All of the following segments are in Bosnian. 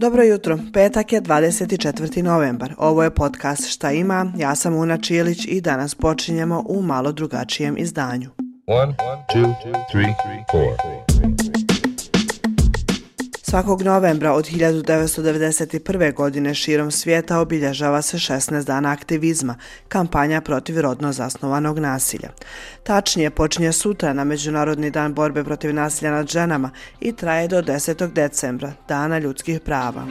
Dobro jutro, petak je 24. novembar. Ovo je podcast Šta ima, ja sam Una Čilić i danas počinjemo u malo drugačijem izdanju. 1, 2, 3, 4. Svakog novembra od 1991. godine širom svijeta obilježava se 16 dana aktivizma, kampanja protiv rodno zasnovanog nasilja. Tačnije počinje sutra na Međunarodni dan borbe protiv nasilja nad ženama i traje do 10. decembra, dana ljudskih prava.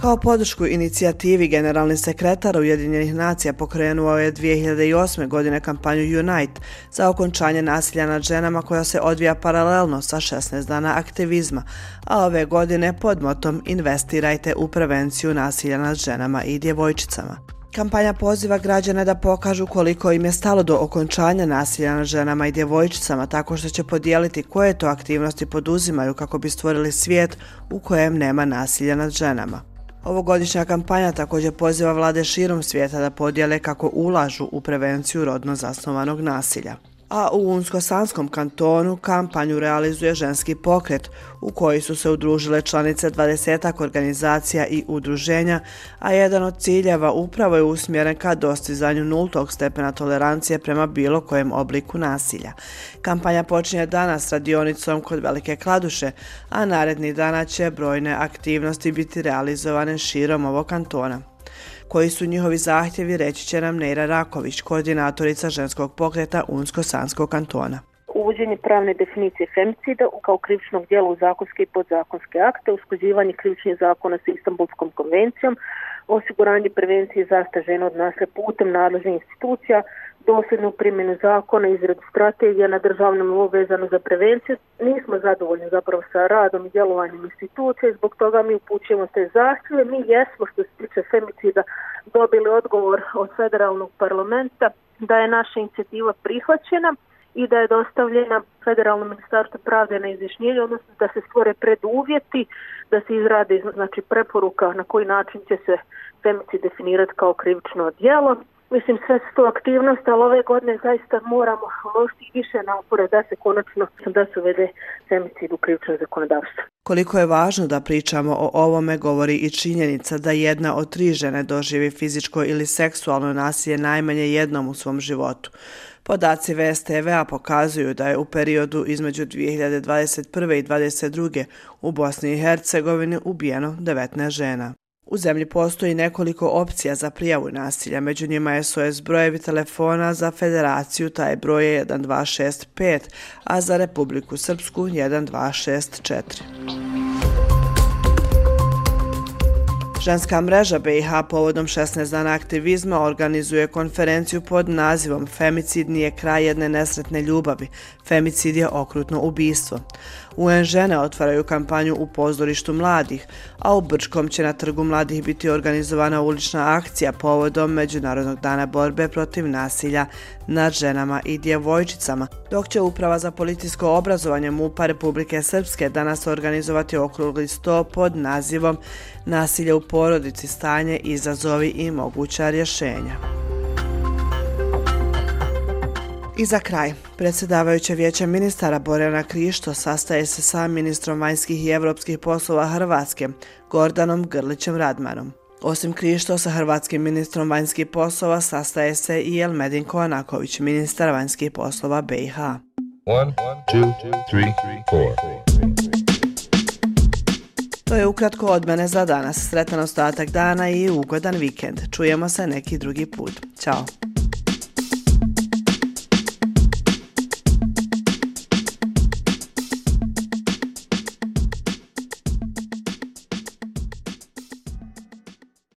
Kao podršku inicijativi generalni sekretar Ujedinjenih nacija pokrenuo je 2008. godine kampanju Unite za okončanje nasilja nad ženama koja se odvija paralelno sa 16 dana aktivizma, a ove godine pod motom Investirajte u prevenciju nasilja nad ženama i djevojčicama. Kampanja poziva građane da pokažu koliko im je stalo do okončanja nasilja nad ženama i djevojčicama tako što će podijeliti koje to aktivnosti poduzimaju kako bi stvorili svijet u kojem nema nasilja nad ženama. Ovogodišnja kampanja također poziva vlade širom svijeta da podijele kako ulažu u prevenciju rodno zasnovanog nasilja a u Unsko-Sanskom kantonu kampanju realizuje ženski pokret u koji su se udružile članice 20 organizacija i udruženja, a jedan od ciljeva upravo je usmjeren ka dostizanju nultog stepena tolerancije prema bilo kojem obliku nasilja. Kampanja počinje danas radionicom kod Velike Kladuše, a naredni dana će brojne aktivnosti biti realizovane širom ovog kantona. Koji su njihovi zahtjevi, reći će nam Neira Raković, koordinatorica ženskog pokreta Unsko-Sanskog kantona. Uvođenje pravne definicije femicida kao krivičnog dijela u zakonske i podzakonske akte, uskuđivanje krivičnih zakona sa Istanbulskom konvencijom, osiguranje prevencije i zasta žena od nasilja putem nadležnih institucija, dosljednu primjenu zakona, izradu strategija na državnom nivou vezano za prevenciju. Nismo zadovoljni zapravo sa radom i djelovanjem institucije, zbog toga mi upućujemo te zahtjeve. Mi jesmo što se tiče femicida dobili odgovor od federalnog parlamenta da je naša inicijativa prihvaćena i da je dostavljena federalnom ministarstvu pravde na izvišnjenje, odnosno da se stvore preduvjeti, da se izradi znači, preporuka na koji način će se femicid definirati kao krivično djelo. Mislim, sve su to aktivnosti, ali ove godine zaista moramo lošiti više napore da se konačno da se uvede femicid u krivično zakonodavstvo. Koliko je važno da pričamo o ovome govori i činjenica da jedna od tri žene doživi fizičko ili seksualno nasilje najmanje jednom u svom životu. Podaci VSTV-a pokazuju da je u periodu između 2021. i 2022. u Bosni i Hercegovini ubijeno 19 žena. U zemlji postoji nekoliko opcija za prijavu nasilja, među njima je SOS brojevi telefona za federaciju, taj broj je 1265, a za Republiku Srpsku 1264. Ženska mreža BiH povodom 16 dana aktivizma organizuje konferenciju pod nazivom Femicid nije kraj jedne nesretne ljubavi. Femicid je okrutno ubijstvo. UN žene otvaraju kampanju u pozorištu mladih, a u Brčkom će na trgu mladih biti organizovana ulična akcija povodom Međunarodnog dana borbe protiv nasilja nad ženama i djevojčicama, dok će Uprava za politijsko obrazovanje MUPA Republike Srpske danas organizovati okrugli sto pod nazivom Nasilje u porodici, stanje, izazovi i moguća rješenja. I za kraj, predsjedavajuće vijeće ministara Borjana Krišto sastaje se sa ministrom vanjskih i evropskih poslova Hrvatske, Gordanom Grlićem Radmanom. Osim Krišto sa hrvatskim ministrom vanjskih poslova sastaje se i Elmedin Koanaković, ministar vanjskih poslova BiH. One, two, three, to je ukratko od mene za danas. Sretan ostatak dana i ugodan vikend. Čujemo se neki drugi put. Ćao.